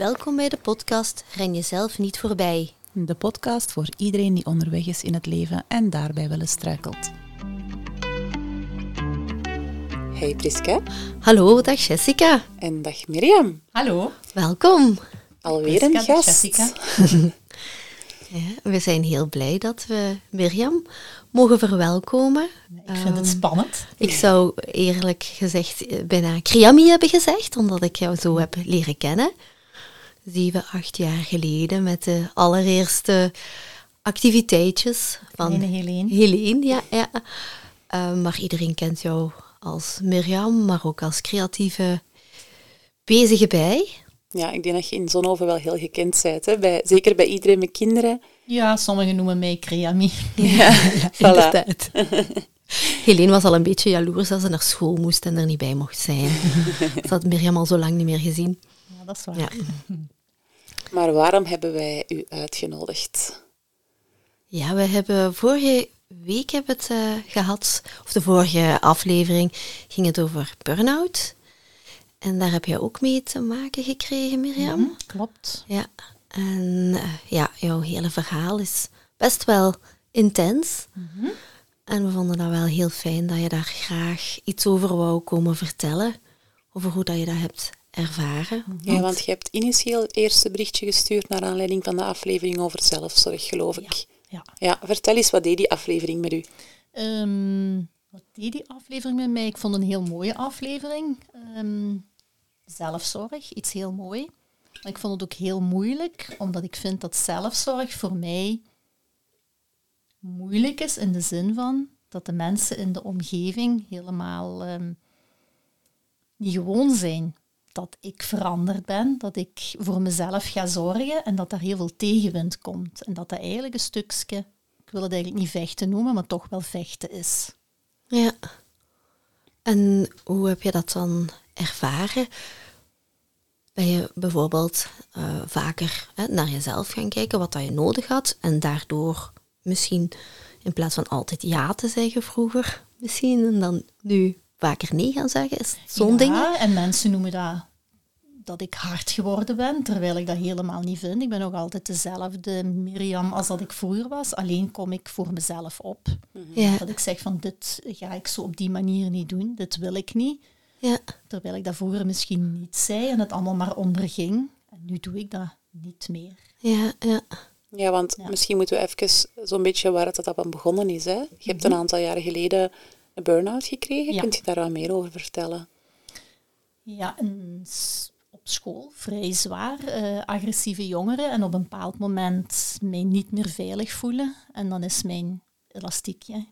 Welkom bij de podcast Ren jezelf niet voorbij. De podcast voor iedereen die onderweg is in het leven en daarbij wel eens struikelt. Hey Priska. Hallo, dag Jessica. En dag Mirjam. Hallo. Welkom. Alweer een gast. Jessica. Ja, we zijn heel blij dat we Mirjam mogen verwelkomen. Ik vind het Ehm, spannend. Ik zou eerlijk gezegd eh, bijna Kriami hebben gezegd, omdat ik jou zo heb leren kennen. Zeven, acht jaar geleden met de allereerste activiteitjes van Helene. Helene, ja. ja. Eh, maar iedereen kent jou als Mirjam, maar ook als creatieve bezige bij. Ja, ik denk dat je in Zonhoven wel heel gekend bent. Hè? Bij, zeker bij iedereen met kinderen. Ja, sommigen noemen mij Creami. Ja, voilà. Inderdaad. Helene was al een beetje jaloers dat ze naar school moest en er niet bij mocht zijn. Ze had Mirjam al zo lang niet meer gezien. Ja, dat is waar. Ja. Maar waarom hebben wij u uitgenodigd? Ja, we hebben vorige week hebben het eh, gehad, of de vorige aflevering ging het over burn-out. En daar heb jij ook mee te maken gekregen, Mirjam. Mhm, klopt. Ja, en eh, ja, jouw hele verhaal is best wel intens. En we vonden dat wel heel fijn dat je daar graag iets over wou komen vertellen. Over hoe dat je dat hebt ervaren. Ja, want je hebt initieel het eerste berichtje gestuurd naar aanleiding van de aflevering over zelfzorg, geloof ik. Ja. Ja, vertel eens, wat deed die aflevering met u? Ehm, wat deed die aflevering met mij? Ik vond een heel mooie aflevering. Ehm, zelfzorg, iets heel mooi. Maar ik vond het ook heel moeilijk, omdat ik vind dat zelfzorg voor mij moeilijk is in de zin van dat de mensen in de omgeving helemaal ehm, niet gewoon zijn. Dat ik veranderd ben, dat ik voor mezelf ga zorgen en dat daar heel veel tegenwind komt. En dat dat eigenlijk een stukje, ik wil het eigenlijk niet vechten noemen, maar toch wel vechten is. Ja. En hoe heb je dat dan ervaren? Ben je bijvoorbeeld eh, vaker hè, naar jezelf gaan kijken, wat dat je nodig had, en daardoor misschien in plaats van altijd ja te zeggen vroeger, misschien, en dan nu vaker nee gaan zeggen? Is zo'n ja, ding? en mensen noemen dat dat ik hard geworden ben, terwijl ik dat helemaal niet vind. Ik ben nog altijd dezelfde Mirjam als dat ik vroeger was. Alleen kom ik voor mezelf op. Ja, Dat ik zeg van dit ga ik zo op die manier niet doen, dit wil ik niet. ja, Terwijl ik dat vroeger misschien niet zei en het allemaal maar onderging. En nu doe ik dat niet meer. ja, ja. Ja, want Ja. misschien moeten we even zo'n beetje waar het aan begonnen is. Hè? Je hebt een aantal jaren geleden een burn-out gekregen. Ja. Kunt je daar wat meer over vertellen? Ja, en s- op school vrij zwaar. eh, agressieve jongeren en op een bepaald moment mij niet meer veilig voelen. En dan is mijn elastiekje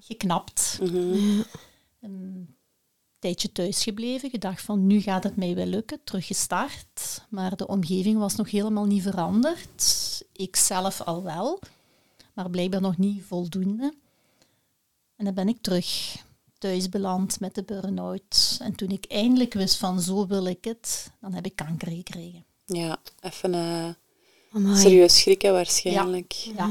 geknapt. Een tijdje thuis gebleven, gedacht van nu gaat het mij wel lukken, teruggestart. Maar de omgeving was nog helemaal niet veranderd. Ik zelf al wel, maar blijkbaar nog niet voldoende. En dan ben ik terug thuis beland met de burn-out. En toen ik eindelijk wist van zo wil ik het, dan heb ik kanker gekregen. Ja, even eh Amai. serieus schrikken waarschijnlijk. Ja.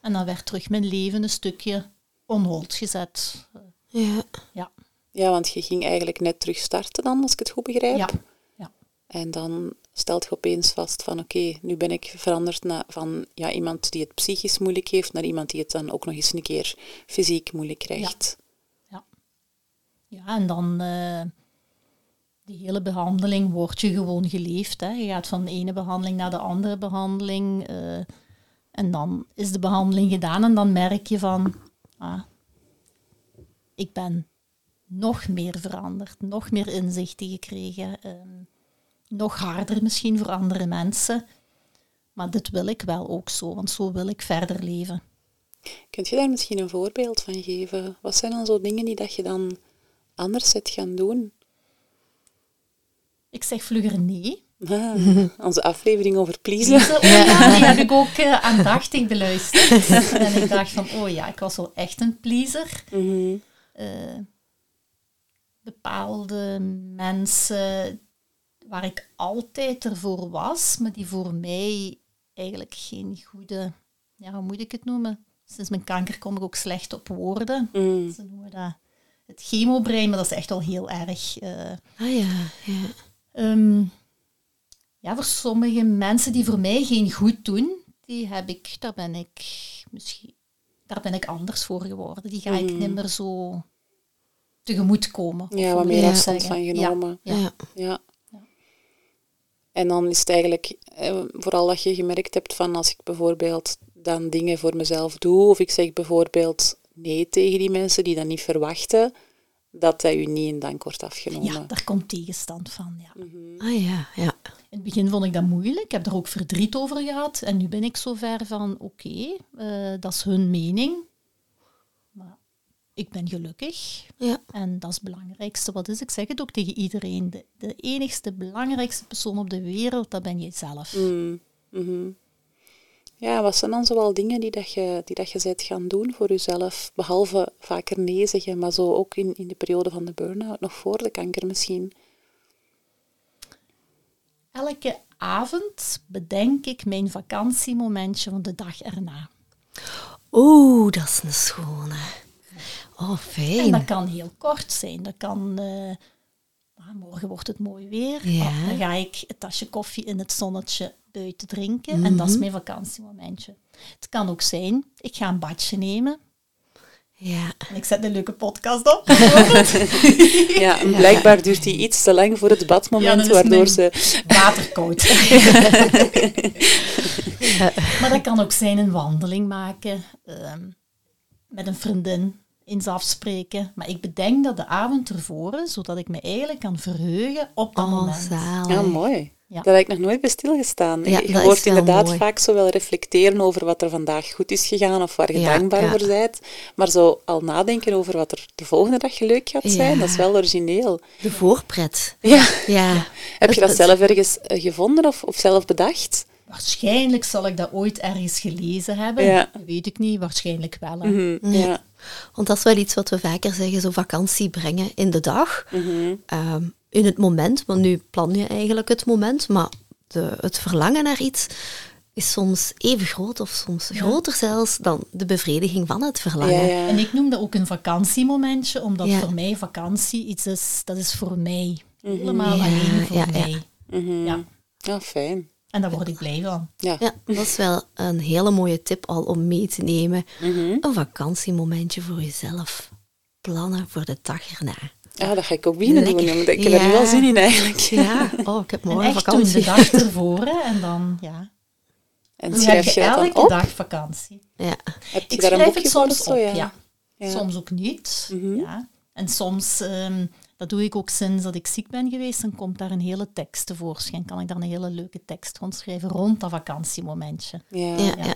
En dan werd terug mijn leven een stukje on hold gezet. Ja, Ja, Ja, want je ging eigenlijk net terug starten dan, als ik het goed begrijp. ja. ja. En dan stelt je opeens vast van oké, nu ben ik veranderd na, van ja, iemand die het psychisch moeilijk heeft naar iemand die het dan ook nog eens een keer fysiek moeilijk krijgt. Ja, en dan eh die hele behandeling wordt je gewoon geleefd. Hè. Je gaat van de ene behandeling naar de andere behandeling. eh, en dan is de behandeling gedaan en dan merk je van, ah, ik ben nog meer veranderd, nog meer inzichten gekregen, ehm, nog harder misschien voor andere mensen. Maar dit wil ik wel ook zo, want zo wil ik verder leven. Kunt je daar misschien een voorbeeld van geven? Wat zijn dan zo dingen die dat je dan anders zet gaan doen? Ik zeg vlugger nee. Ah, onze aflevering over pleasen. Oh ja, die heb ik ook eh, aandachtig beluisterd. en ik dacht van, oh ja, ik was wel echt een pleaser. Mhm. Eh, bepaalde mensen waar ik altijd ervoor was, maar die voor mij eigenlijk geen goede, ja, hoe moet ik het noemen? Sinds mijn kanker kom ik ook slecht op woorden. Mm. Ze noemen dat het chemobrein, maar dat is echt wel heel erg. eh, ah ja, ja. Ehm, voor sommige mensen die voor mij geen goed doen, die heb ik, daar ben ik misschien, daar ben ik anders voor geworden. Die ga ik niet meer zo tegemoet komen. Ja, wat meer afstand van Ja, genomen. Ja. Ja. Ja. En dan is het eigenlijk eh, vooral dat je gemerkt hebt van als ik bijvoorbeeld dan dingen voor mezelf doe, of ik zeg bijvoorbeeld nee tegen die mensen die dat niet verwachten, dat dat je niet in dank wordt afgenomen. Ja, daar komt tegenstand van. Ja. Ah ja, ja. In het begin vond ik dat moeilijk. Ik heb er ook verdriet over gehad. En nu ben ik zover van, oké, eh, dat is hun mening. Maar ik ben gelukkig. Ja. En dat is het belangrijkste. Wat is, ik zeg het ook tegen iedereen. De, de enigste, belangrijkste persoon op de wereld, dat ben jij zelf. Mm, mhm. Ja, wat zijn dan zoal dingen die, dat je, die dat je bent gaan doen voor jezelf? Behalve vaker nee zeggen, maar zo ook in, in de periode van de burn-out, nog voor de kanker misschien. Elke avond bedenk ik mijn vakantiemomentje van de dag erna. Oeh, dat is een schone. Oh, En fijn. dat kan heel kort zijn. Dat kan... eh, ah, morgen wordt het mooi weer. Ja. Ah, dan ga ik het tasje koffie in het zonnetje buiten drinken. En dat is mijn vakantiemomentje. Het kan ook zijn, ik ga een badje nemen. Ja. En ik zet een leuke podcast op. Ja, en blijkbaar duurt die iets te lang voor het badmoment, waardoor ze... Waterkoud. maar dat kan ook zijn een wandeling maken. ehm, met een vriendin eens afspreken. Maar ik bedenk dat de avond ervoor, zodat ik me eigenlijk kan verheugen op dat Oh, moment. zalig. Ja, mooi. Ja. Daar heb ik nog nooit bij stilgestaan. Ja, je hoort inderdaad mooi. vaak zo wel reflecteren over wat er vandaag goed is gegaan of waar je Ja, dankbaar ja. voor bent. Maar zo al nadenken over wat er de volgende dag leuk gaat zijn, Ja. dat is wel origineel. De voorpret. Ja. Ja. Heb je dat zelf ergens eh, gevonden of, of zelf bedacht? Waarschijnlijk zal ik dat ooit ergens gelezen hebben. Ja. Dat weet ik niet, waarschijnlijk wel. Mhm, Ja. Want dat is wel iets wat we vaker zeggen, zo vakantie brengen in de dag. Mhm. Ehm, in het moment, want nu plan je eigenlijk het moment, maar de, het verlangen naar iets is soms even groot of soms groter zelfs dan de bevrediging van het verlangen. Ja, ja. En ik noem dat ook een vakantiemomentje, omdat Ja. voor mij vakantie iets is, dat is voor mij. Helemaal Ja, alleen voor ja, ja. mij. Mhm. Ja. Ja, fijn. En daar word ik blij van. Ja. Ja, dat is wel een hele mooie tip al om mee te nemen. Mhm. Een vakantiemomentje voor jezelf. Plannen voor de dag erna. Ja, dat ga ik ook beginnen doen. Lekker. jong. Ik heb er nu Ja. wel zin in eigenlijk. Ja, oh, ik heb En morgen doen vakantie. de dag ervoor hè, en dan, ja. En schrijf heb je je dat dan elke op? dag vakantie? Ja. Heb je Ik daar een schrijf boekje het voor soms zo? op, Ja. ja. Ja. Soms ook niet. Mhm. ja. En soms, ehm, dat doe ik ook sinds dat ik ziek ben geweest, dan komt daar een hele tekst tevoorschijn. Kan ik daar een hele leuke tekst rond schrijven rond dat vakantiemomentje. Ja. Ja, Ja. ja.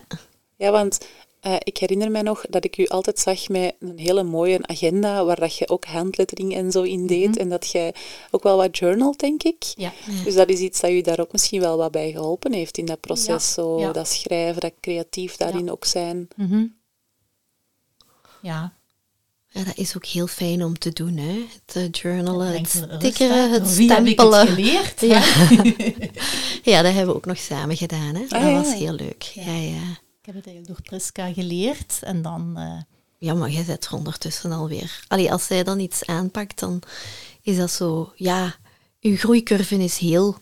Ja, want eh, ik herinner mij nog dat ik u altijd zag met een hele mooie agenda, waar dat je ook handlettering en zo in deed. En dat je ook wel wat journal, denk ik. Ja. Dus dat is iets dat u daar ook misschien wel wat bij geholpen heeft in dat proces. Ja, Zo, ja. dat schrijven, dat creatief daarin Ja. ook zijn. Mhm. Ja. Ja, dat is ook heel fijn om te doen, hè. Het eh, journalen, het er stickeren, het Door wie heb ik stempelen. het geleerd? Ja. ja, dat hebben we ook nog samen gedaan, hè. Dat ja. was heel leuk. Ja, ja. Ik heb het eigenlijk door Priska geleerd en dan... eh, Ja, maar jij zet er ondertussen alweer. Allee, als zij dan iets aanpakt, dan is dat zo... Ja, uw groeicurve is heel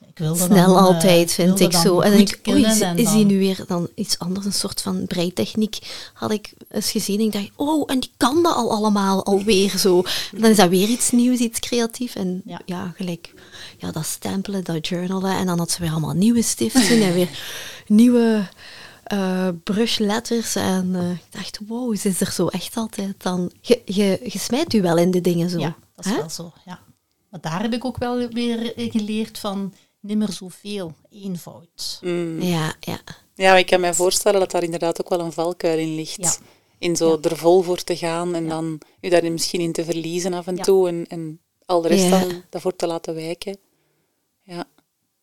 ik snel dan, eh, altijd, vind ik zo. En dan denk ik, oei, is, die nu weer dan iets anders? Een soort van breitechniek had ik eens gezien. En ik dacht, oh, en die kan dat al allemaal alweer zo. En dan is dat weer iets nieuws, iets creatiefs. En ja, Ja. gelijk, ja, dat stempelen, dat journalen. En dan had ze weer allemaal nieuwe stiften en weer nieuwe eh brushletters. En eh, ik dacht, wow, ze is er zo echt altijd dan... Je, je, je smijt u wel in de dingen zo. Ja, dat is hè? wel zo, ja. Maar daar heb ik ook wel weer geleerd van nimmer zoveel, eenvoud. Mm. Ja, ja. Ja, maar ik kan me voorstellen dat daar inderdaad ook wel een valkuil in ligt. Ja. In zo er vol voor te gaan en dan u daar misschien in te verliezen af en Ja. toe. En, en al de rest Ja. dan daarvoor te laten wijken. Ja.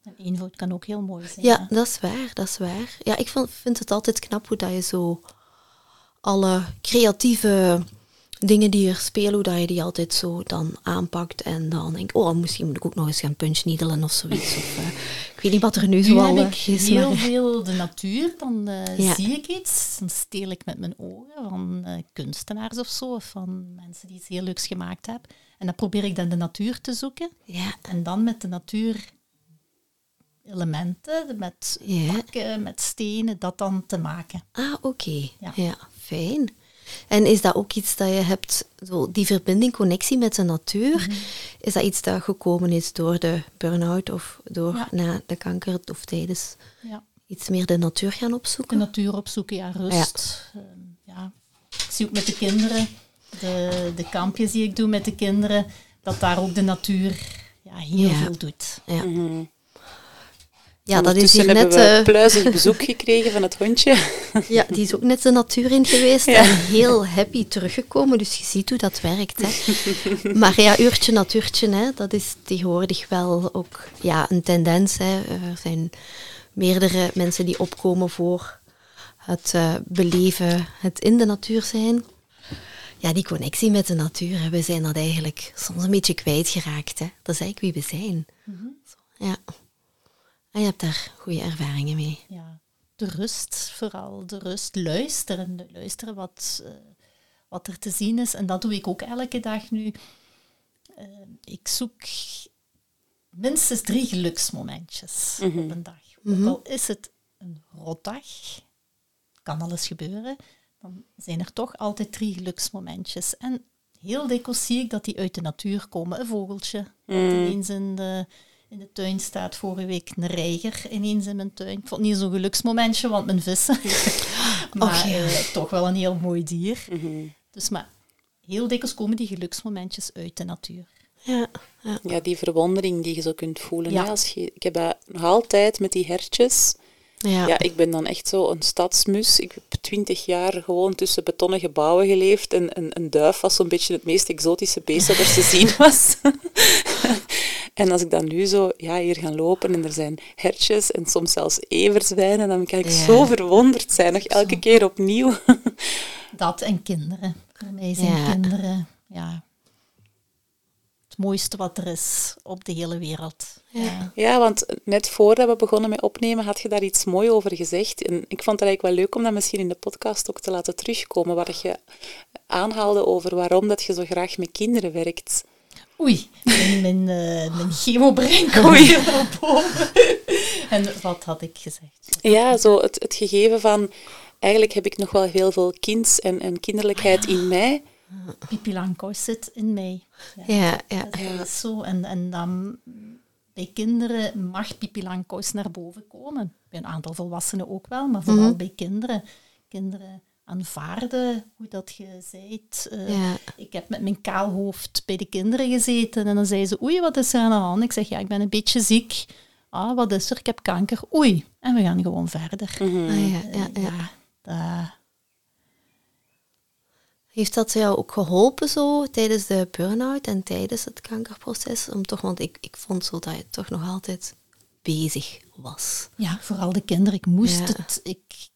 En eenvoud kan ook heel mooi zijn. Ja, hè. dat is waar, dat is waar. Ja, ik vond- vind het altijd knap hoe dat je zo alle creatieve dingen die er spelen, hoe dat je die altijd zo dan aanpakt en dan denk ik, oh, misschien moet ik ook nog eens gaan punchneedelen of zoiets. Of, eh, ik weet niet wat er nu Nu zo al heb eh, ik is, heel maar- veel de natuur, dan eh, Ja. zie ik iets, dan steel ik met mijn ogen van kunstenaars of zo, of van mensen die iets heel leuks gemaakt hebben. En dan probeer ik dan de natuur te zoeken Ja, en dan met de natuur elementen, met Ja. bakken, met stenen, dat dan te maken. Ah, oké. Ja. Ja. fijn. En is dat ook iets dat je hebt, zo die verbinding, connectie met de natuur, Mhm. is dat iets dat gekomen is door de burn-out of door Ja. na de kanker of tijdens Ja. iets meer de natuur gaan De opzoeken? natuur opzoeken, ja, rust. Ja. ja. Ik zie ook met de kinderen, de, de kampjes die ik doe met de kinderen, dat daar ook de natuur ja, heel Ja. veel doet. Ja, Mhm. Ja dat is hier net... hebben we pluizig bezoek gekregen van het hondje. Ja, die is ook net de natuur in geweest Ja. en heel happy teruggekomen. Dus je ziet hoe dat werkt. Hè. Maar ja, uurtje natuurtje, hè, dat is tegenwoordig wel ook ja, een tendens. Hè. Er zijn meerdere mensen die opkomen voor het eh, beleven, het in de natuur zijn. Ja, die connectie met de natuur, hè, we zijn dat eigenlijk soms een beetje kwijtgeraakt. Hè. Dat is eigenlijk wie we zijn. Zo, ja. En je hebt daar goede ervaringen mee. Ja. De rust, vooral de rust. Luisteren, luisteren wat, eh, wat er te zien is. En dat doe ik ook elke dag nu. Eh, ik zoek minstens drie geluksmomentjes op een dag. Ook al is het een rotdag, kan alles gebeuren, dan zijn er toch altijd drie geluksmomentjes. En heel dikwijls zie ik dat die uit de natuur komen. Een vogeltje dat ineens in de, in de tuin staat. Vorige week een reiger ineens in mijn tuin. Ik vond het niet zo'n geluksmomentje, want mijn vissen. maar Och, ja. eh, toch wel een heel mooi dier. Dus maar heel dikwijls komen die geluksmomentjes uit de natuur. Ja, ja. Ja, die verwondering die je zo kunt voelen. Ja. hè, Als je, ik heb dat nog altijd met die hertjes. ja. Ja, ik ben dan echt zo een stadsmus. Ik heb twintig jaar gewoon tussen betonnen gebouwen geleefd. En een, een duif was zo'n beetje het meest exotische beest dat er te zien was. en als ik dan nu zo ja, hier ga lopen en er zijn hertjes en soms zelfs everzwijnen, dan kan ik Ja. zo verwonderd zijn, nog elke keer opnieuw. Dat en kinderen. Voor mij zijn Ja. kinderen ja, het mooiste wat er is op de hele wereld. Ja. Ja, want net voordat we begonnen met opnemen, had je daar iets mooi over gezegd. En ik vond het eigenlijk wel leuk om dat misschien in de podcast ook te laten terugkomen, waar je aanhaalde over waarom dat je zo graag met kinderen werkt. Oei, mijn, mijn, eh, mijn chemobrein komt Oei. hier naar boven. En wat had ik gezegd? Ja, zo het, het gegeven van, eigenlijk heb ik nog wel heel veel kinds en, en kinderlijkheid in mij. Pipi Langkous zit in mij. Ja, Ja, ja. dat is zo. En, en dan bij kinderen mag Pipi Langkous naar boven komen. Bij een aantal volwassenen ook wel, maar vooral bij kinderen. Kinderen aanvaarden hoe dat je zijt. Eh, Ja. Ik heb met mijn kaal hoofd bij de kinderen gezeten en dan zei ze, oei, wat is er aan de hand? Ik zeg, ja, ik ben een beetje ziek. Ah, wat is er? Ik heb kanker. Oei. En we gaan gewoon verder. Ah, ja, ja, Eh, ja. ja, dat- Heeft dat jou ook geholpen zo tijdens de burn-out en tijdens het kankerproces? Om toch, want ik, ik vond zo dat je toch nog altijd bezig was. Ja, vooral de kinderen. Ik moest, Ja. het, ik,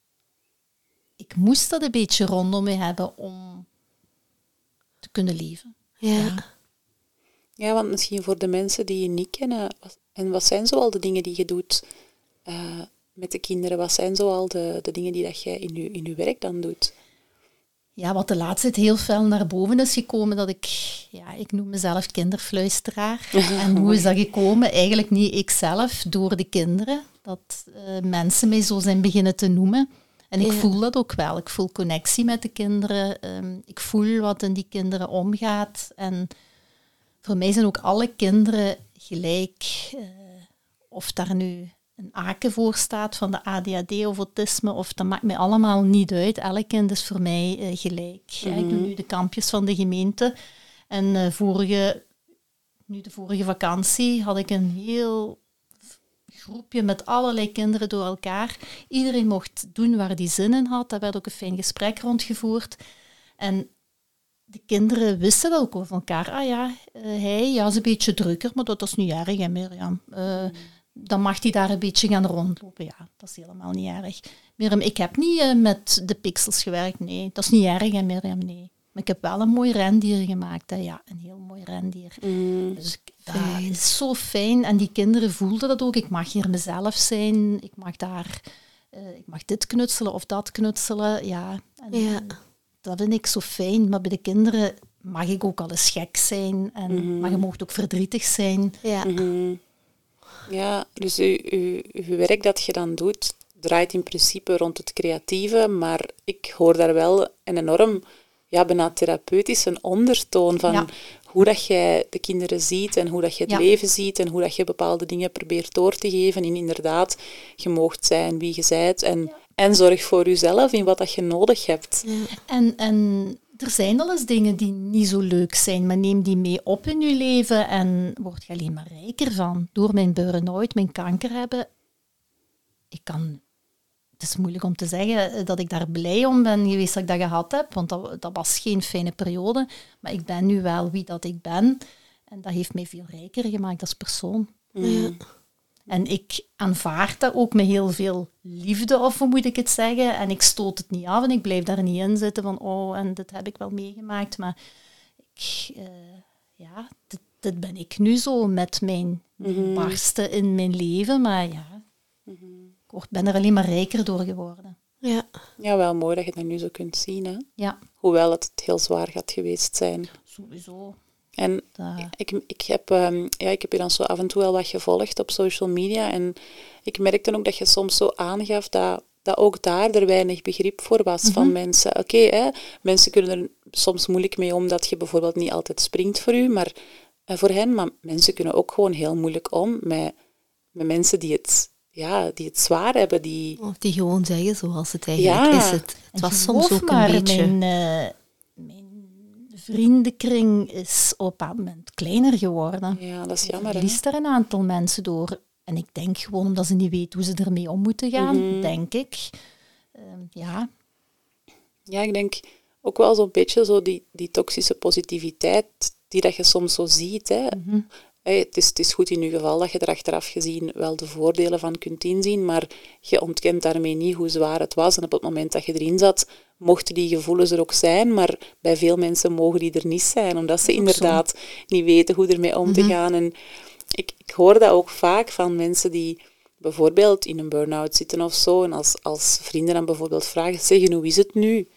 ik moest dat een beetje rondom me hebben om te kunnen leven. Ja. Ja. Ja, want misschien voor de mensen die je niet kennen, en wat zijn zoal de dingen die je doet eh, met de kinderen? Wat zijn zoal de, de dingen die dat jij in je, in je werk dan doet? Ja, wat de laatste tijd heel fel naar boven is gekomen, dat ik, ja, ik noem mezelf kinderfluisteraar. en hoe is dat gekomen? Eigenlijk niet ikzelf, door de kinderen. Dat eh, mensen mij zo zijn beginnen te noemen. En ik Ja. voel dat ook wel. Ik voel connectie met de kinderen. Ehm, ik voel wat in die kinderen omgaat. En voor mij zijn ook alle kinderen gelijk. eh, of daar nu een aken voor staat van de ADHD of autisme, of dat maakt mij allemaal niet uit. Elk kind is voor mij eh, gelijk. Ik doe nu de kampjes van de gemeente. En eh, vorige, nu de vorige vakantie had ik een heel groepje met allerlei kinderen door elkaar. Iedereen mocht doen waar die zin in had. Daar werd ook een fijn gesprek rondgevoerd. En de kinderen wisten dat ook over elkaar. Ah ja, eh, hij ja, is een beetje drukker, maar dat is niet erg, hè, Mirjam. Eh, Dan mag hij daar een beetje gaan rondlopen. Ja, dat is helemaal niet erg. Mirjam, ik heb niet eh, met de pixels gewerkt. Nee, dat is niet erg, hè, Mirjam. Nee. Maar ik heb wel een mooi rendier gemaakt. Hè. Ja, een heel mooi rendier. Dus ik- dat Fijn. is zo fijn. En die kinderen voelden dat ook. Ik mag hier mezelf zijn. Ik mag daar... eh, ik mag dit knutselen of dat knutselen. Ja, en Ja. dat vind ik zo fijn. Maar bij de kinderen mag ik ook al eens gek zijn. En, Maar je mag ook verdrietig zijn. Ja. Mhm. Ja, dus uw, uw, uw werk dat je dan doet, draait in principe rond het creatieve, maar ik hoor daar wel een enorm, ja, bijna therapeutische ondertoon van Ja. hoe dat jij de kinderen ziet en hoe dat je het Ja. leven ziet en hoe dat je bepaalde dingen probeert door te geven. En inderdaad, je moogt zijn wie je zijt en, en zorg voor jezelf in wat dat je nodig hebt. En, en er zijn wel eens dingen die niet zo leuk zijn, maar neem die mee op in je leven en word je alleen maar rijker van. Door mijn burn-out, mijn kanker hebben, ik kan... Het is moeilijk om te zeggen eh, dat ik daar blij om ben geweest dat ik dat gehad heb, want dat, dat was geen fijne periode. Maar ik ben nu wel wie dat ik ben. En dat heeft mij veel rijker gemaakt als persoon. Mm. En ik aanvaard dat ook met heel veel liefde, of hoe moet ik het zeggen. En ik stoot het niet af en ik blijf daar niet in zitten van, oh, en dit heb ik wel meegemaakt. Maar ik, eh, ja, dit, dit ben ik nu zo met mijn barsten in mijn leven. Maar ja, ik ben er alleen maar rijker door geworden. Ja. Ja, wel mooi dat je dat nu zo kunt zien. Hè? Ja, Hoewel het heel zwaar gaat geweest zijn. sowieso. En ik, ik, heb, ehm, ja, ik heb je dan zo af en toe wel wat gevolgd op social media. En ik merkte ook dat je soms zo aangaf dat, dat ook daar er weinig begrip voor was van mensen. Oké, hè, mensen kunnen er soms moeilijk mee om dat je bijvoorbeeld niet altijd springt voor u, maar eh, voor hen. Maar mensen kunnen ook gewoon heel moeilijk om met, met mensen die het, ja, die het zwaar hebben. Die, Of die gewoon zeggen zoals het eigenlijk Ja. is. Het, het was soms ook maar, een beetje... Mijn, eh, mijn vriendenkring is op een bepaald moment kleiner geworden. ja, dat is Je jammer. hè. verliest er een aantal mensen door. En ik denk gewoon omdat ze niet weten hoe ze ermee om moeten gaan, Mhm. denk ik. Ehm, ja, Ja, ik denk ook wel zo'n beetje zo die, die toxische positiviteit die dat je soms zo ziet. Hè. Mhm. Hey, het, is, het is goed in je geval dat je er achteraf gezien wel de voordelen van kunt inzien, maar je ontkent daarmee niet hoe zwaar het was. En op het moment dat je erin zat, mochten die gevoelens er ook zijn, maar bij veel mensen mogen die er niet zijn, omdat ze inderdaad niet weten hoe ermee om te gaan. En ik, ik hoor dat ook vaak van mensen die bijvoorbeeld in een burn-out zitten of zo, en als, als vrienden dan bijvoorbeeld vragen, zeggen hoe is het nu?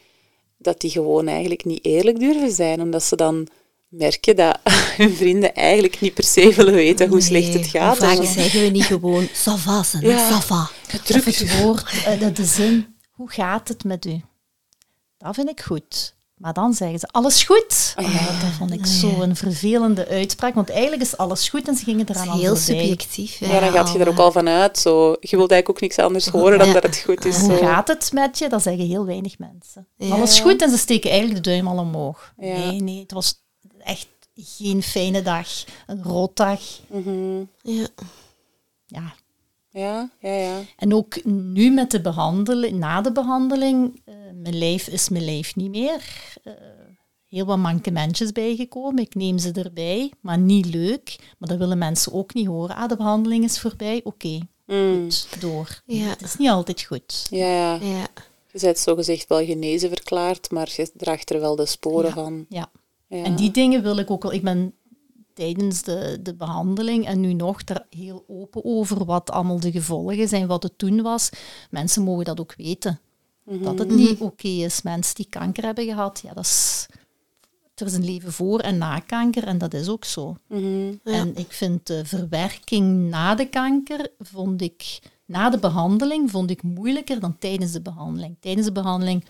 Dat die gewoon eigenlijk niet eerlijk durven zijn, omdat ze dan merken dat hun vrienden eigenlijk niet per se willen weten hoe slecht het gaat. Vaak En zeggen we niet gewoon, ça va, ze, Ja. ça va. of het woord, eh, de, de zin, hoe gaat het met u? Dat vind ik goed. Maar dan zeggen ze, alles goed? Ah, Oh, ja, dat vond ik zo een vervelende uitspraak, want eigenlijk is alles goed en ze gingen Dat eraan is al heel voorbij. subjectief. Ja, dan gaat je er ook al. van uit. Zo. Je wilt eigenlijk ook niks anders horen dan Ja. dat het goed is. Hoe Zo. gaat het met je? Dat zeggen heel weinig mensen. Ja. Alles goed en ze steken eigenlijk de duim al omhoog. Ja. Nee, nee, het was echt geen fijne dag. Een rotdag. Mhm. Ja. Ja. Ja, ja, ja. En ook nu met de behandeling, na de behandeling, eh, mijn lijf is mijn lijf niet meer. Eh, heel wat mankementjes bijgekomen. Ik neem ze erbij, maar niet leuk. Maar dat willen mensen ook niet horen. Ah, de behandeling is voorbij. Oké, Mm. goed, door. Ja. Het is niet altijd goed. Ja, ja. Ja. Je bent zogezegd wel genezen verklaard, maar je draagt er wel de sporen Ja. van. Ja. Ja. En die dingen wil ik ook wel. Ik ben tijdens de, de behandeling en nu nog daar heel open over wat allemaal de gevolgen zijn, wat het toen was. Mensen mogen dat ook weten. Dat het niet oké is. Mensen die kanker hebben gehad, ja, dat is, er is een leven voor en na kanker en dat is ook zo. Mhm. En ik vind de verwerking na de kanker, vond ik, na de behandeling, vond ik moeilijker dan tijdens de behandeling. Tijdens de behandeling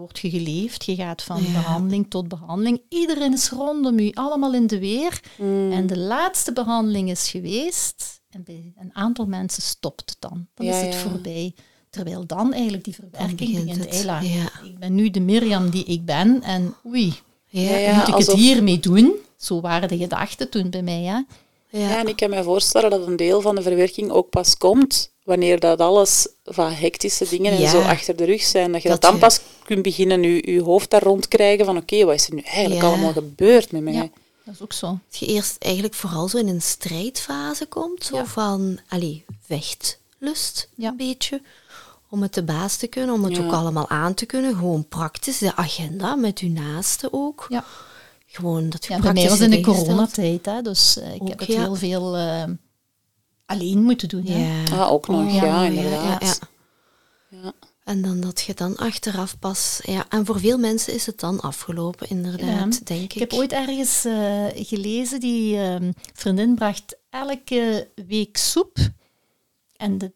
word je geleefd, je gaat van Ja. behandeling tot behandeling. Iedereen is rondom u, allemaal in de weer. Mm. En de laatste behandeling is geweest en bij een aantal mensen stopt het dan. Dan Ja, is het ja. voorbij. Terwijl dan eigenlijk die verwerking begint begint. Ella. Ik ben nu de Mirjam die ik ben en oei, moet ik alsof- het hiermee doen? Zo waren de gedachten toen bij mij. Hè? Ja. Ja, en ik kan me voorstellen dat een deel van de verwerking ook pas komt wanneer dat alles van hectische dingen en Ja. zo achter de rug zijn. Dat je dat, Dat dan je- pas kunt beginnen je, je hoofd daar rond krijgen van oké, wat is er nu eigenlijk Ja. allemaal gebeurd met mij? Ja, dat is ook zo. Dat je eerst eigenlijk vooral zo in een strijdfase komt, zo Ja. van, allee, vechtlust Ja. een beetje, om het de baas te kunnen, om het Ja. ook allemaal aan te kunnen, gewoon praktisch, de agenda met uw naasten ook. Ja. Gewoon dat je Ja, bij mij was in de coronatijd, hè, dus ik Ook, heb het ja. heel veel eh, alleen moeten doen. Hè. Ja. Ah, ook nog, Oh, ja, ja, inderdaad. ja, Ja. En dan dat je dan achteraf pas... Ja, en voor veel mensen is het dan afgelopen, inderdaad, Ja. denk ik. Ik heb ooit ergens eh, gelezen, die ehm, vriendin bracht elke week soep. En de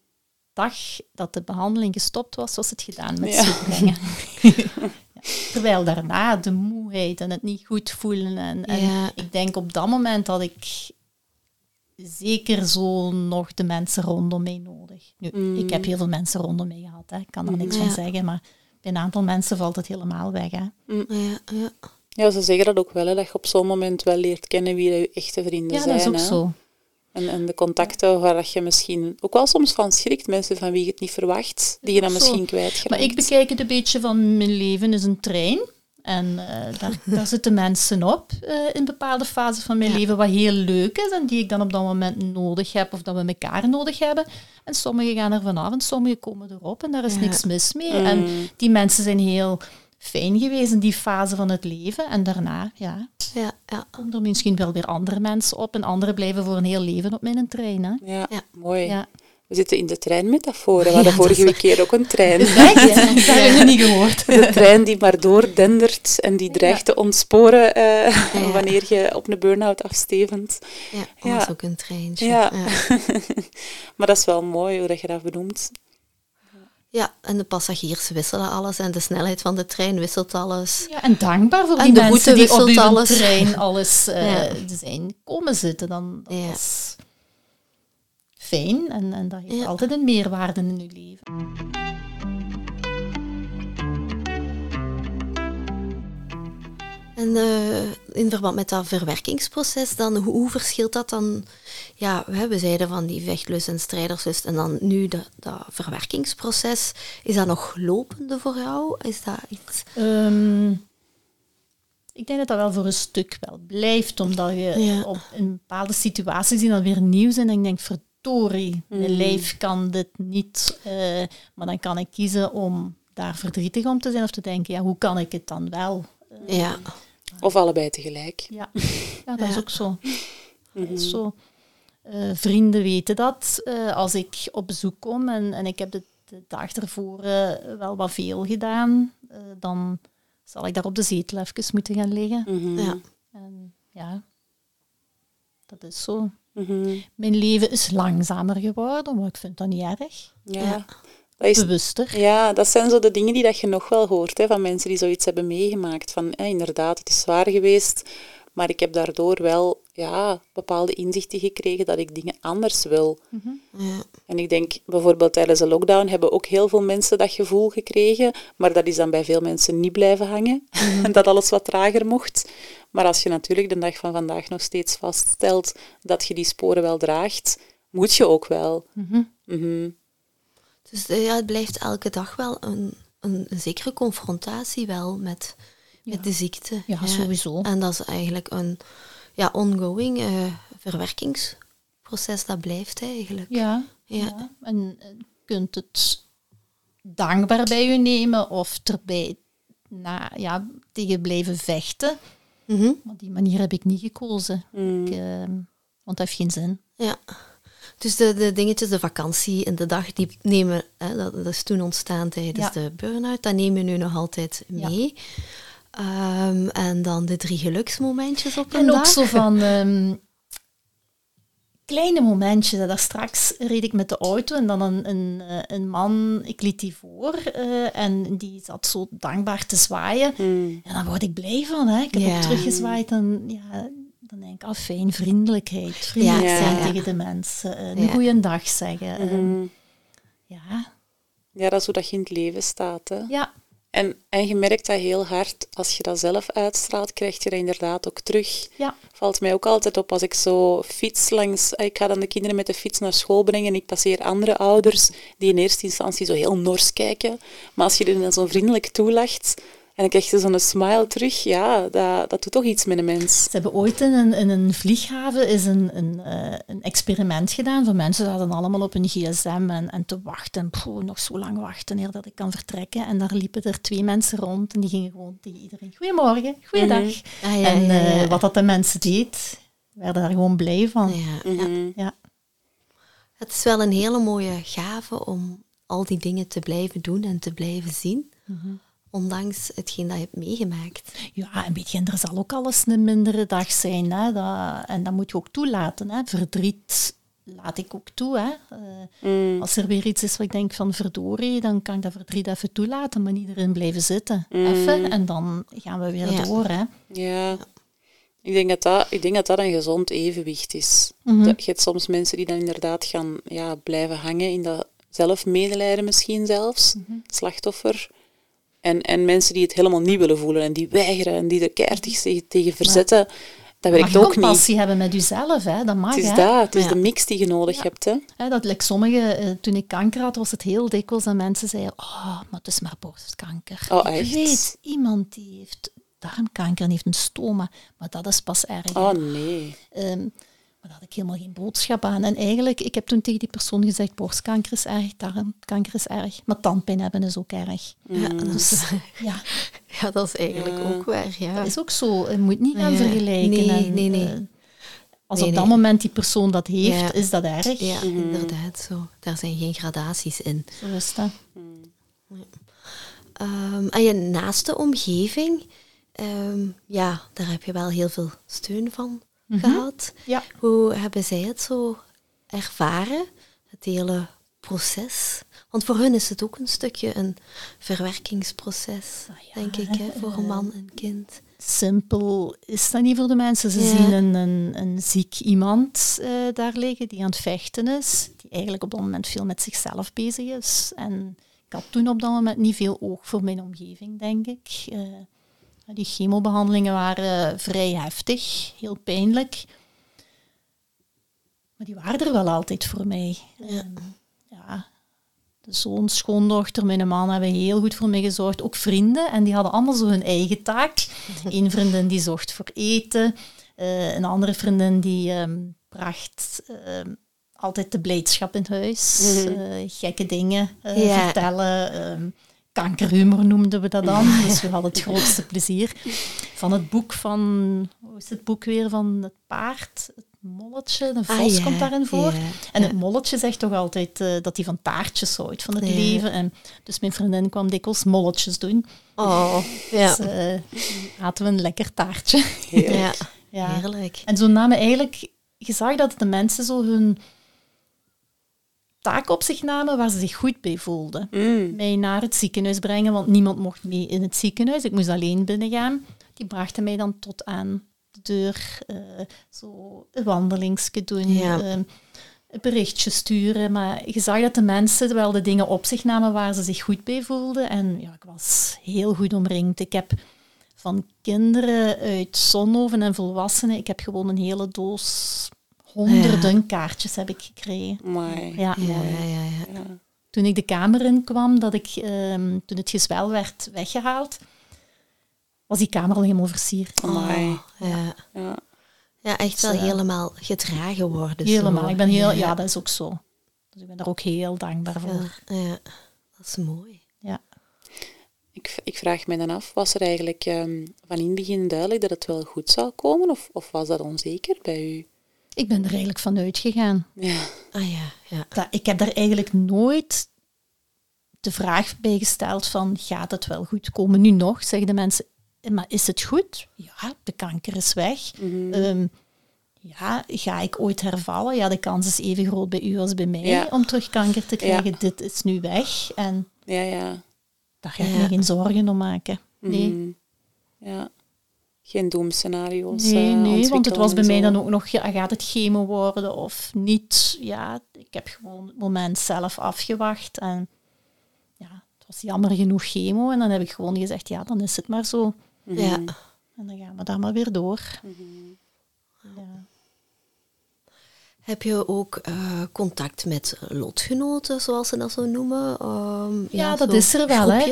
dag dat de behandeling gestopt was, was het gedaan met Ja. soep brengen. Ja. Terwijl daarna de moeheid en het niet goed voelen. En, en Ja. ik denk op dat moment had ik zeker zo nog de mensen rondom mij nodig. Nu, Mm. Ik heb heel veel mensen rondom mij gehad, hè. ik kan daar niks Ja. van zeggen, maar bij een aantal mensen valt het helemaal weg. Hè. Ja, ja. Ja, ze zeggen dat ook wel, hè, dat je op zo'n moment wel leert kennen wie je echte vrienden Ja, zijn. dat is ook hè. zo. En, en de contacten waar dat je misschien ook wel soms van schrikt, mensen van wie je het niet verwacht, die je dan Zo. misschien kwijtgeraakt. Maar ik bekijk het een beetje van mijn leven is een trein. En eh, daar, daar zitten mensen op eh, in bepaalde fases van mijn Ja. leven, wat heel leuk is en die ik dan op dat moment nodig heb of dat we elkaar nodig hebben. En sommigen gaan er vanaf en sommigen komen erop en daar is Ja. niks mis mee. Mm. En die mensen zijn heel fijn geweest in die fase van het leven. En daarna ja, ja, ja. komen er misschien wel weer andere mensen op en anderen blijven voor een heel leven op mijn trein. Hè? Ja, Ja. mooi. Ja. We zitten in de treinmetafoor. We hadden Ja, vorige is keer ook een trein. Dat heb je niet gehoord. De trein die maar doordendert en die dreigt te ontsporen eh, Ja. wanneer je op een burn-out afstevend. ja. Ja. Dat is ook een treintje. Ja. ja. maar dat is wel mooi hoe dat je dat benoemt. Ja, en de passagiers wisselen alles en de snelheid van de trein wisselt alles. Ja, en dankbaar voor En die de mensen die op alles. trein alles eh, Ja. zijn komen zitten. Dan, dat Ja. is fijn en, en dat heeft altijd een meerwaarde in uw leven. En eh, in verband met dat verwerkingsproces, dan, hoe, hoe verschilt dat dan? Ja, we, zeiden van die vechtlust en strijderslust en dan nu dat, dat verwerkingsproces. Is dat nog lopende voor jou? Is dat iets... Ehm, ik denk dat dat wel voor een stuk wel blijft, omdat je Ja. op een bepaalde situaties die dan weer nieuw zijn en ik denk, verdorie, mijn lijf kan dit niet. eh, maar dan kan ik kiezen om daar verdrietig om te zijn of te denken, ja, hoe kan ik het dan wel? Ja, Of allebei tegelijk. Ja, ja dat is ook zo. Dat is zo. Eh, vrienden weten dat. eh, als ik op bezoek kom en, en ik heb de, de dag ervoor eh, wel wat veel gedaan, eh, dan zal ik daar op de zetel even moeten gaan liggen. Mhm. ja. En ja, dat is zo. Mhm. Mijn leven is langzamer geworden, maar ik vind dat niet erg. Ja. Ja. Dat is Bewuster. Ja, dat zijn zo de dingen die dat je nog wel hoort hè, van mensen die zoiets hebben meegemaakt. Van hè, inderdaad, het is zwaar geweest, maar ik heb daardoor wel ja, bepaalde inzichten gekregen dat ik dingen anders wil. ja. En ik denk bijvoorbeeld tijdens de lockdown hebben ook heel veel mensen dat gevoel gekregen, maar dat is dan bij veel mensen niet blijven hangen. En dat alles wat trager mocht. Maar als je natuurlijk de dag van vandaag nog steeds vaststelt dat je die sporen wel draagt, moet je ook wel. Mhm. Mhm. Dus eh, ja, het blijft elke dag wel een, een, een zekere confrontatie wel met, met de ziekte. Ja, sowieso. En dat is eigenlijk een ja, ongoing eh, verwerkingsproces, dat blijft eigenlijk. Ja, Ja. En eh, je kunt het dankbaar bij je nemen of erbij na, ja, tegen blijven vechten. Mhm. Maar die manier heb ik niet gekozen. Mm. Ik, ehm, want dat heeft geen zin. Ja. Dus de, de dingetjes, de vakantie en de dag, die nemen, hè, dat, dat is toen ontstaan tijdens Ja. de burn-out, dat nemen we nu nog altijd Ja. mee. Ehm, en dan de drie geluksmomentjes op een En ook dag. zo van ehm, kleine momentjes. Daar straks reed ik met de auto en dan een, een, eh, een man, ik liet die voor eh, en die zat zo dankbaar te zwaaien. Mm. En dan word ik blij van. Hè. Ik heb Ja. ook teruggezwaaid en ja, dan denk ik, ah fijn, vriendelijkheid. Vriendelijk Ja, zijn ja, ja. tegen de mensen. eh, een goede dag zeggen. eh, Mhm. ja, Ja, dat is hoe dat je in het leven staat. Hè. ja, En, en je merkt dat heel hard. Als je dat zelf uitstraalt, krijg je dat inderdaad ook terug. ja. Valt mij ook altijd op als ik zo fiets langs... Ik ga dan de kinderen met de fiets naar school brengen en ik passeer andere ouders die in eerste instantie zo heel nors kijken. Maar als je er dan zo vriendelijk toelacht en dan krijg je zo'n smile terug, ja, dat, dat doet toch iets met een mens. Ze hebben ooit in een, in een vlieghaven is een, een, eh, een experiment gedaan van mensen zaten allemaal op een gsm en, en te wachten. Poeh, nog zo lang wachten eer dat ik kan vertrekken. En daar liepen er twee mensen rond en die gingen gewoon tegen iedereen Goedemorgen, goeiedag. Ah, ja, en ja, ja. eh, wat dat de mensen deed, werden daar gewoon blij van. Ja, ja. Mhm. Ja. Het is wel een hele mooie gave om al die dingen te blijven doen en te blijven zien. Ondanks hetgeen dat je hebt meegemaakt. Ja, en weet je, er zal ook alles een mindere dag zijn. Hè? Dat, en dat moet je ook toelaten. Hè? Verdriet laat ik ook toe. Hè? Uh, Als er weer iets is wat ik denk van verdorie, dan kan ik dat verdriet even toelaten, maar niet erin blijven zitten. Mm. Even, en dan gaan we weer door. Hè? Ja. Ik denk, dat dat, ik denk dat dat een gezond evenwicht is. Mm Je hebt soms mensen die dan inderdaad gaan ja, blijven hangen in dat zelfmedelijden misschien zelfs, mhm. slachtoffer. En, en mensen die het helemaal niet willen voelen en die weigeren en die er keihard tegen, tegen verzetten. Dat werkt mag ook niet. passie hebben met jezelf, hè? dat mag. Het is hè? dat, het is de mix die je nodig hebt. Hè? Dat like sommige, uh, toen ik kanker had, was het heel dikwijls dat mensen zeiden, oh, maar het is maar borstkanker. Oh, echt? Ik weet, iemand die heeft darmkanker en heeft een stoma, maar dat is pas erg. Oh nee. Um, maar daar had ik helemaal geen boodschap aan. En eigenlijk, ik heb toen tegen die persoon gezegd, borstkanker is erg, darmkanker is erg, maar tandpijn hebben is ook erg. Ja, dat is, ja. ja, dat is eigenlijk ook waar. Ja. Dat is ook zo. Je moet niet gaan ja. vergelijken. Nee, en, nee, nee. Uh, als op dat moment die persoon dat heeft, is dat erg. Ja, mm. inderdaad. Zo. Daar zijn geen gradaties in. Zo is dat. Mm. Um, en je naaste omgeving, um, ja, daar heb je wel heel veel steun van mm gehad. Ja. Hoe hebben zij het zo ervaren, het hele proces? Want voor hun is het ook een stukje een verwerkingsproces, ah, ja, denk ik, hè, voor een man en kind. Simpel is dat niet voor de mensen. Ze zien een, een, een, ziek iemand uh, daar liggen die aan het vechten is, die eigenlijk op dat moment veel met zichzelf bezig is. En ik had toen op dat moment niet veel oog voor mijn omgeving, denk ik. Uh, die chemobehandelingen waren vrij heftig, heel pijnlijk. Maar die waren er wel altijd voor mij. Ja. ja. De zoon, schoondochter, mijn man hebben heel goed voor mij gezorgd. Ook vrienden. En die hadden allemaal zo hun eigen taak. Eén vriendin die zorgt voor eten. Uh, een andere vriendin die um, bracht uh, altijd de blijdschap in huis. Mm -hmm. uh, gekke dingen ja. vertellen. Um, kankerhumor noemden we dat dan. Dus we hadden het grootste plezier. Van het boek van, hoe is het boek weer, van het paard, het molletje, een ah, vos komt daarin voor. Ja, en het molletje zegt toch altijd uh, dat hij van taartjes houdt, van het leven. En dus mijn vriendin kwam dikwijls molletjes doen. Oh, ja. Dus uh, hadden we een lekker taartje. Ja, ja. heerlijk. En zo namen eigenlijk, je zag dat de mensen zo hun taak op zich namen waar ze zich goed bij voelden. Mm. Mij naar het ziekenhuis brengen, want niemand mocht mee in het ziekenhuis. Ik moest alleen binnengaan. Die brachten mij dan tot aan de deur. Uh, zo een wandelingsje doen, ja. uh, een berichtje sturen. Maar je zag dat de mensen wel de dingen op zich namen waar ze zich goed bij voelden. En ja, ik was heel goed omringd. Ik heb van kinderen uit Zonhoven en volwassenen, ik heb gewoon een hele doos honderden ja. kaartjes heb ik gekregen. Mooi. Ja. Ja, ja, ja, Toen ik de kamer in kwam, dat ik, um, toen het gezwel werd weggehaald, was die kamer al helemaal versierd. Mooi. ja. ja. Ja, echt wel helemaal gedragen worden. Helemaal. Zo. Ik ben heel, ja. dat is ook zo. Dus ik ben daar ook heel dankbaar voor. Ja, dat is mooi. Ja. Ik, ik vraag me dan af, was er eigenlijk um, van in het begin duidelijk dat het wel goed zou komen? Of, of was dat onzeker bij u? Ik ben er eigenlijk van uitgegaan. Ja. Ah ja, ja. Dat, ik heb daar eigenlijk nooit de vraag bij gesteld van, gaat het wel goed komen? Nu nog, zeggen de mensen, maar is het goed? Ja, de kanker is weg. Mm um, ja, ga ik ooit hervallen? Ja, de kans is even groot bij u als bij mij Ja. om terug kanker te krijgen. Ja. Dit is nu weg en Ja, ja. daar ga ik Ja. me geen zorgen om maken. Nee, Mhm. Ja. Geen doemscenario's. nee, eh, nee want het was bij mij dan ook nog, ja, gaat het chemo worden of niet? Ja, ik heb gewoon het moment zelf afgewacht en ja, het was jammer genoeg chemo en dan heb ik gewoon gezegd, ja, dan is het maar zo. Mhm. Ja. En dan gaan we daar maar weer door. Mhm. Ja. Heb je ook eh, contact met lotgenoten, zoals ze dat zo noemen? Ehm, Ja, dat is er wel, hè.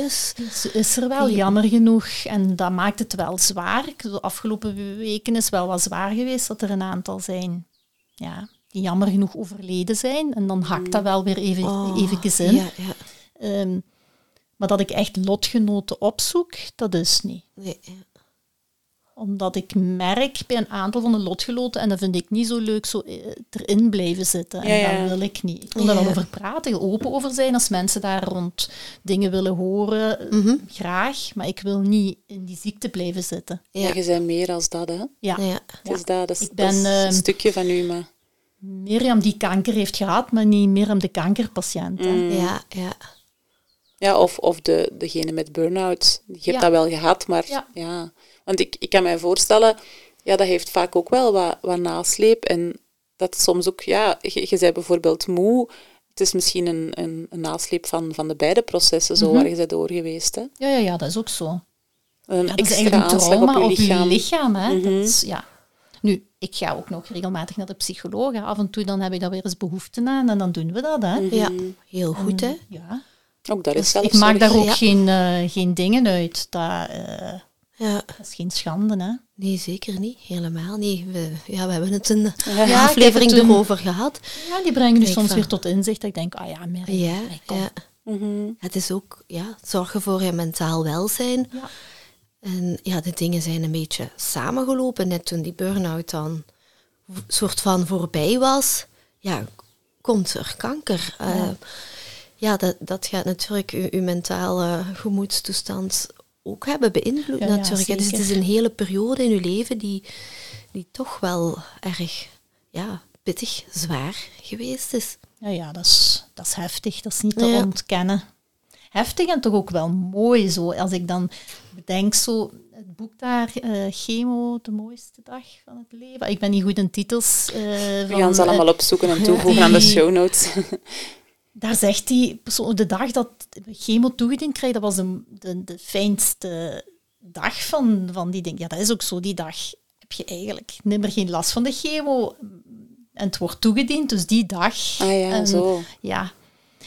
Is, er wel, jammer genoeg. En dat maakt het wel zwaar. De afgelopen weken is wel wat zwaar geweest dat er een aantal zijn ja, die jammer genoeg overleden zijn. En dan hakt dat wel weer even, Oh, eventjes in. Ja, ja. Ehm, maar dat ik echt lotgenoten opzoek, dat is niet. Nee, ja. Omdat ik merk bij een aantal van de lotgenoten, en dat vind ik niet zo leuk, zo eh, erin blijven zitten. En Ja, ja. dat wil ik niet. Ik wil daar wel over praten, open over zijn als mensen daar rond dingen willen horen. Mhm. Graag, maar ik wil niet in die ziekte blijven zitten. Ja. Ja. je bent meer als dat, hè. Ja. Ja. Het is dat, dat is, Ik dat ben, is ehm, een stukje van u, maar... Mirjam die kanker heeft gehad, maar niet Mirjam de kankerpatiënt. hè. Mm. Ja, ja. Ja, of, of de, degene met burn-out. Je hebt Ja. dat wel gehad, maar Ja. ja. Want ik, ik kan mij voorstellen, ja, dat heeft vaak ook wel wat, wat nasleep. En dat soms ook, ja, je, je zei bijvoorbeeld moe. Het is misschien een, een, een nasleep van, van de beide processen, zo Mhm. waar je bent door geweest. Hè? Ja, ja, ja, dat is ook zo. Een Ja, dat is extra eigenlijk een aanslag trauma op je lichaam. je lichaam. Hè? Mhm. dat is, ja. Nu, ik ga ook nog regelmatig naar de psycholoog. hè. Af en toe dan heb ik daar weer eens behoefte aan en dan doen we dat. Hè? Mhm. ja. Heel goed, hè? Ja. Ook dat is Dus zelfs ik maak daar ook ja. geen, eh, geen dingen uit. Dat, eh, Ja. dat is geen schande. Hè? Nee, zeker niet. Helemaal niet. We, ja, we hebben het een Ja, aflevering toen- erover gehad. Ja, die brengen nu Kijk, soms van- weer tot inzicht. Dat ik denk, ah ja, Mary, Ja, kom. ja. Mhm. Het is ook ja, zorgen voor je mentaal welzijn. Ja. En ja, de dingen zijn een beetje samengelopen. Net toen die burn-out dan soort van voorbij was, ja, komt er kanker. Ja, ja dat, dat gaat natuurlijk uw, uw mentale gemoedstoestand ook hebben beïnvloed Ja, ja, natuurlijk. Dus het is een hele periode in uw leven die, die toch wel erg ja, pittig, zwaar geweest is. Ja, ja dat, is, dat is heftig. Dat is niet te Ja. ontkennen. Heftig en toch ook wel mooi zo. Als ik dan bedenk zo, het boek daar, eh, Chemo, de mooiste dag van het leven. Ik ben niet goed in titels. eh, We van, gaan ze eh, allemaal opzoeken en toevoegen aan de show notes. Daar zegt hij, de dag dat chemo toegediend kregen, dat was de, de, de fijnste dag van, van die ding. Ja, dat is ook zo. Die dag heb je eigenlijk nimmer geen last van de chemo. En het wordt toegediend, dus die dag. Ah ja, En- zo. Ja.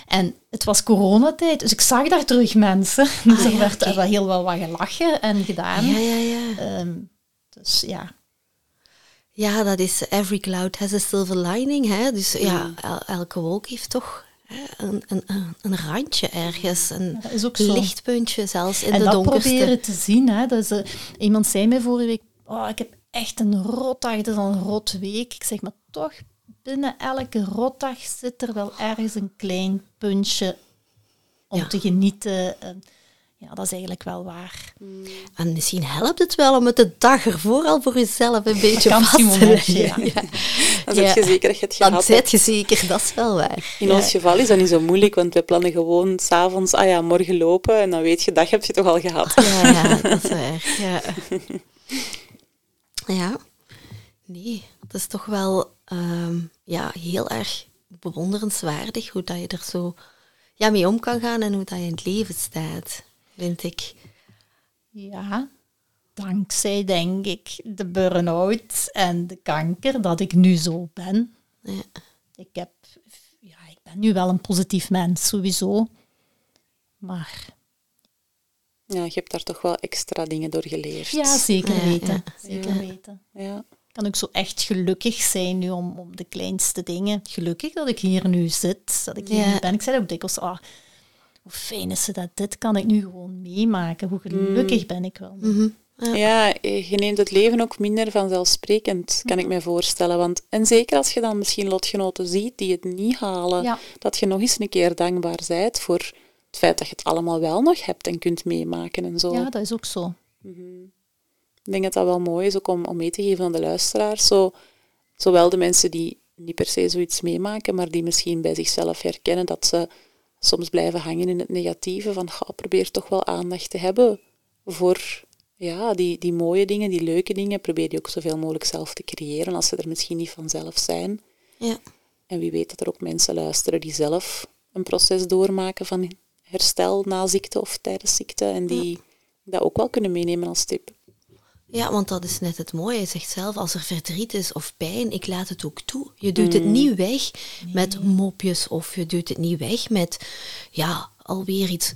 En het was coronatijd, dus ik zag daar terug mensen. Dus er ja, werd wel heel wel wat gelachen en gedaan. Ja, ja, ja. Ehm, dus ja, Ja, dat is every cloud has a silver lining. Hè? Dus ja, el- elke wolk heeft toch een, een, een, randje ergens. Een dat is lichtpuntje zelfs in en de dat donkerste. proberen te zien. Hè. Dus, eh, iemand zei mij vorige week, oh, ik heb echt een rotdag, het is al een rot week. Ik zeg, maar toch, binnen elke rotdag zit er wel ergens een klein puntje om Ja. te genieten. Ja, dat is eigenlijk wel waar. En misschien helpt het wel om het de dag ervoor al voor jezelf een beetje vast te leggen. ja. Dan zeg je Ja. zeker dat je het Dan gehad zet hebt. je zeker, dat is wel waar. In ons geval is dat niet zo moeilijk, want we plannen gewoon s'avonds, ah ja, morgen lopen. En dan weet je, dat heb je toch al gehad. Ja, ja, dat is waar. Ja. ja. Nee, het is toch wel ehm, ja, heel erg bewonderenswaardig hoe dat je er zo ja, mee om kan gaan en hoe dat je in het leven staat, vind ik. Ja, dankzij denk ik de burn-out en de kanker dat ik nu zo ben. Ja. Ik, heb, ja, ik ben nu wel een positief mens, sowieso. Maar Ja, je hebt daar toch wel extra dingen door geleerd. ja, zeker weten. ja. Zeker Ja. weten. Ja. Ik kan ook zo echt gelukkig zijn nu om, om de kleinste dingen. Gelukkig dat ik hier nu zit, dat ik hier nu ben. Ik zei ook dikwijls, ah, hoe fijn is het dat dit kan ik nu gewoon meemaken. Hoe gelukkig ben ik wel. Mhm. Ja, je neemt het leven ook minder vanzelfsprekend, kan ik me voorstellen. Want, en zeker als je dan misschien lotgenoten ziet die het niet halen, Ja. dat je nog eens een keer dankbaar bent voor het feit dat je het allemaal wel nog hebt en kunt meemaken en zo. Ja, dat is ook zo. Ik denk dat dat wel mooi is ook om, om mee te geven aan de luisteraars. Zo, zowel de mensen die niet per se zoiets meemaken, maar die misschien bij zichzelf herkennen dat ze soms blijven hangen in het negatieve. Van, ga, probeer toch wel aandacht te hebben voor ja, die, die mooie dingen, die leuke dingen. Probeer die ook zoveel mogelijk zelf te creëren als ze er misschien niet vanzelf zijn. Ja. En wie weet dat er ook mensen luisteren die zelf een proces doormaken van herstel na ziekte of tijdens ziekte. En die dat ook wel kunnen meenemen als tip. Ja, want dat is net het mooie. Je zegt zelf, als er verdriet is of pijn, ik laat het ook toe. Je doet het niet weg met mopjes of je doet het niet weg met, ja, alweer iets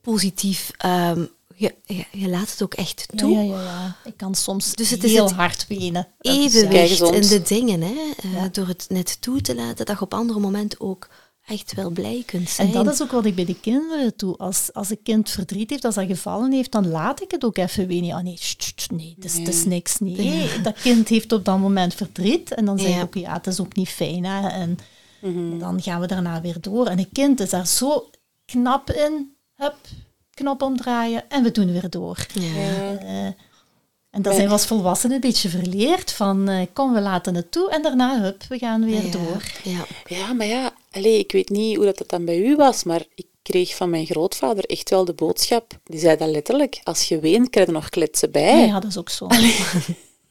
positief. Ehm, je, je, je laat het ook echt toe. ja, ja, ja. Ik kan soms Dus het is heel het hard wenen. Is. Evenwicht in de dingen, hè. Eh, door het net toe te laten, dat je op andere momenten ook echt wel blij kunt zijn. En dat is ook wat ik bij de kinderen doe. Als, als een kind verdriet heeft, als dat gevallen heeft, dan laat ik het ook even weten. Ah nee, sst, nee, het is, het is niks. Nee, dat kind heeft op dat moment verdriet. En dan zeg ik Ja. ook, ja, het is ook niet fijn. Hè? En dan gaan we daarna weer door. En een kind is daar zo knap in. Hup, knop omdraaien en we doen weer door. Ja. Eh, en dat zijn we als volwassenen een beetje verleerd. Van, eh, kom, we laten het toe. En daarna, hup, we gaan weer Ja, door. Ja. Ja, maar ja, allee, ik weet niet hoe dat, dat dan bij u was, maar ik kreeg van mijn grootvader echt wel de boodschap. Die zei dat letterlijk, als je weent, krijg je er nog kletsen bij. Ja, dat is ook zo.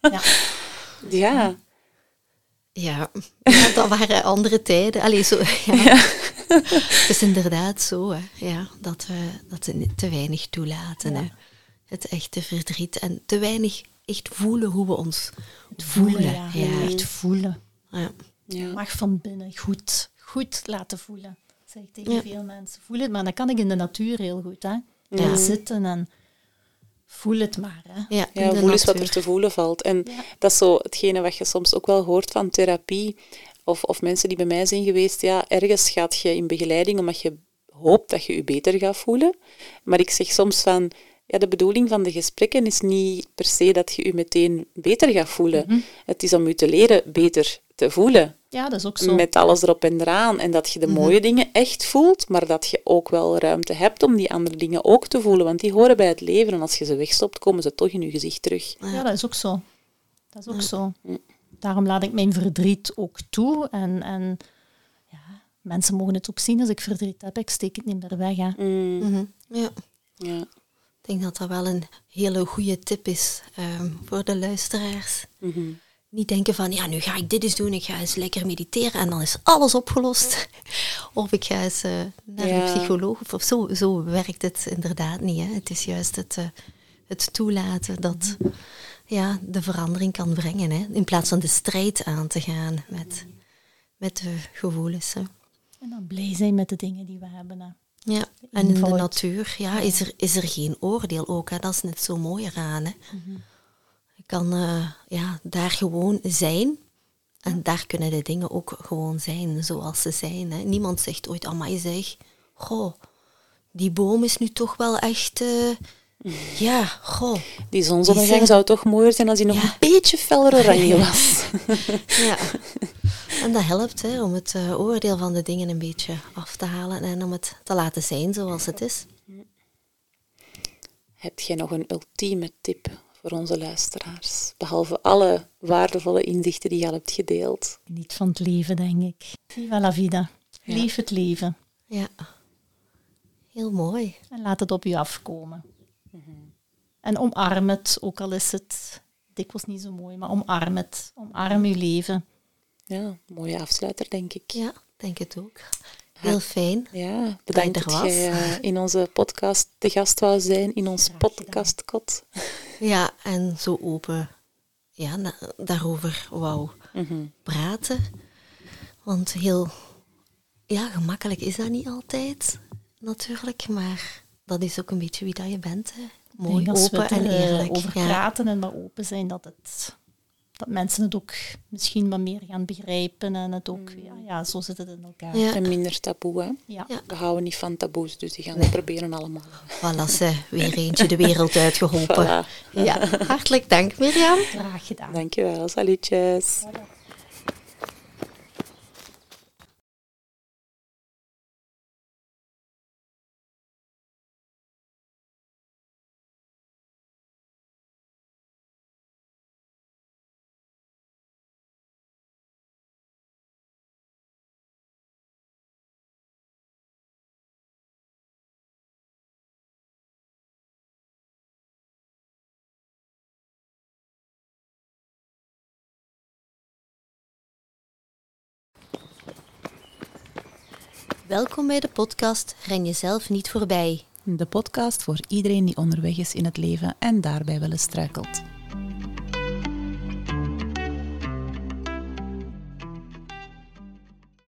Ja. Ja. Ja. ja, dat waren andere tijden. Allee, zo, ja. Het is inderdaad zo, hè. Ja, dat we dat we te weinig toelaten. Hè. Het echte verdriet en te weinig echt voelen hoe we ons voelen. ja. Ja. Echt voelen. Ja. Ja. Mag van binnen goed, goed laten voelen. Zeg ik tegen Ja. veel mensen. Voel het maar. Dat kan ik in de natuur heel goed. Hè? Ja. Zitten en voel het maar. Hè? Ja, Ja, voel eens wat er te voelen valt. En dat is zo hetgene wat je soms ook wel hoort van therapie. Of, of mensen die bij mij zijn geweest. Ja, ergens gaat je in begeleiding omdat je hoopt dat je je beter gaat voelen. Maar ik zeg soms van... Ja, de bedoeling van de gesprekken is niet per se dat je je meteen beter gaat voelen. Het is om je te leren beter te voelen. Ja, dat is ook zo. Met alles erop en eraan. En dat je de mooie dingen echt voelt, maar dat je ook wel ruimte hebt om die andere dingen ook te voelen. Want die horen bij het leven. En als je ze wegstopt, komen ze toch in je gezicht terug. Ja, dat is ook zo. Dat is ook zo. Daarom laat ik mijn verdriet ook toe. En, en ja, mensen mogen het ook zien als ik verdriet heb. Ik steek het niet meer weg. Hè. Mhm. Ja. Ja. Ik denk dat dat wel een hele goede tip is ehm, voor de luisteraars. Mhm. Niet denken van, ja, nu ga ik dit eens doen, ik ga eens lekker mediteren en dan is alles opgelost. Of ik ga eens eh, naar Ja. een psycholoog. Of zo, zo werkt het inderdaad niet. Hè. Het is juist het, eh, het toelaten dat ja, de verandering kan brengen. Hè. In plaats van de strijd aan te gaan met, met de gevoelens. Hè. En dan blij zijn met de dingen die we hebben. Hè. Ja, en in de natuur ja, is, er, is er geen oordeel ook. Hè. Dat is net zo mooi eraan. Hè. Je kan eh, ja, daar gewoon zijn. En daar kunnen de dingen ook gewoon zijn zoals ze zijn. Hè. Niemand zegt ooit, amai zeg, goh, die boom is nu toch wel echt... eh, ja, goh. Die zonsondergang zou toch mooier zijn als die nog Ja. een beetje feller oranje was. Ja. En dat helpt hè, om het eh, oordeel van de dingen een beetje af te halen en om het te laten zijn zoals het is. Heb jij nog een ultieme tip voor onze luisteraars? Behalve alle waardevolle inzichten die je al hebt gedeeld. Niet van het leven, denk ik. Viva la vida. Ja. Leef het leven. Ja, heel mooi. En laat het op je afkomen. En omarm het, ook al is het dikwijls niet zo mooi, maar omarm het. Omarm je leven. Ja, mooie afsluiter, denk ik. Ja, denk het ook. Heel fijn. Ja, bedankt dat was. jij eh, in onze podcast de gast wou zijn, in ons podcastkot. Ja, en zo open ja, daarover wou Mhm. praten. Want heel ja, gemakkelijk is dat niet altijd, natuurlijk. Maar dat is ook een beetje wie dat je bent. Hè. Mooi, denk als we open en eh, eerlijk. over ja. praten en maar open zijn, dat, het, dat mensen het ook misschien wat meer gaan begrijpen. En het ook, ja, ja, zo zit het in elkaar. Ja. En minder taboe, hè. Ja. Ja. We houden niet van taboes, dus die gaan we proberen allemaal. Voilà, ze, weer eentje de wereld uitgeholpen. Voilà. Ja, hartelijk dank Mirjam. Graag gedaan. Dankjewel, salutjes. Welkom bij de podcast Ren jezelf niet voorbij. De podcast voor iedereen die onderweg is in het leven en daarbij wel eens struikelt.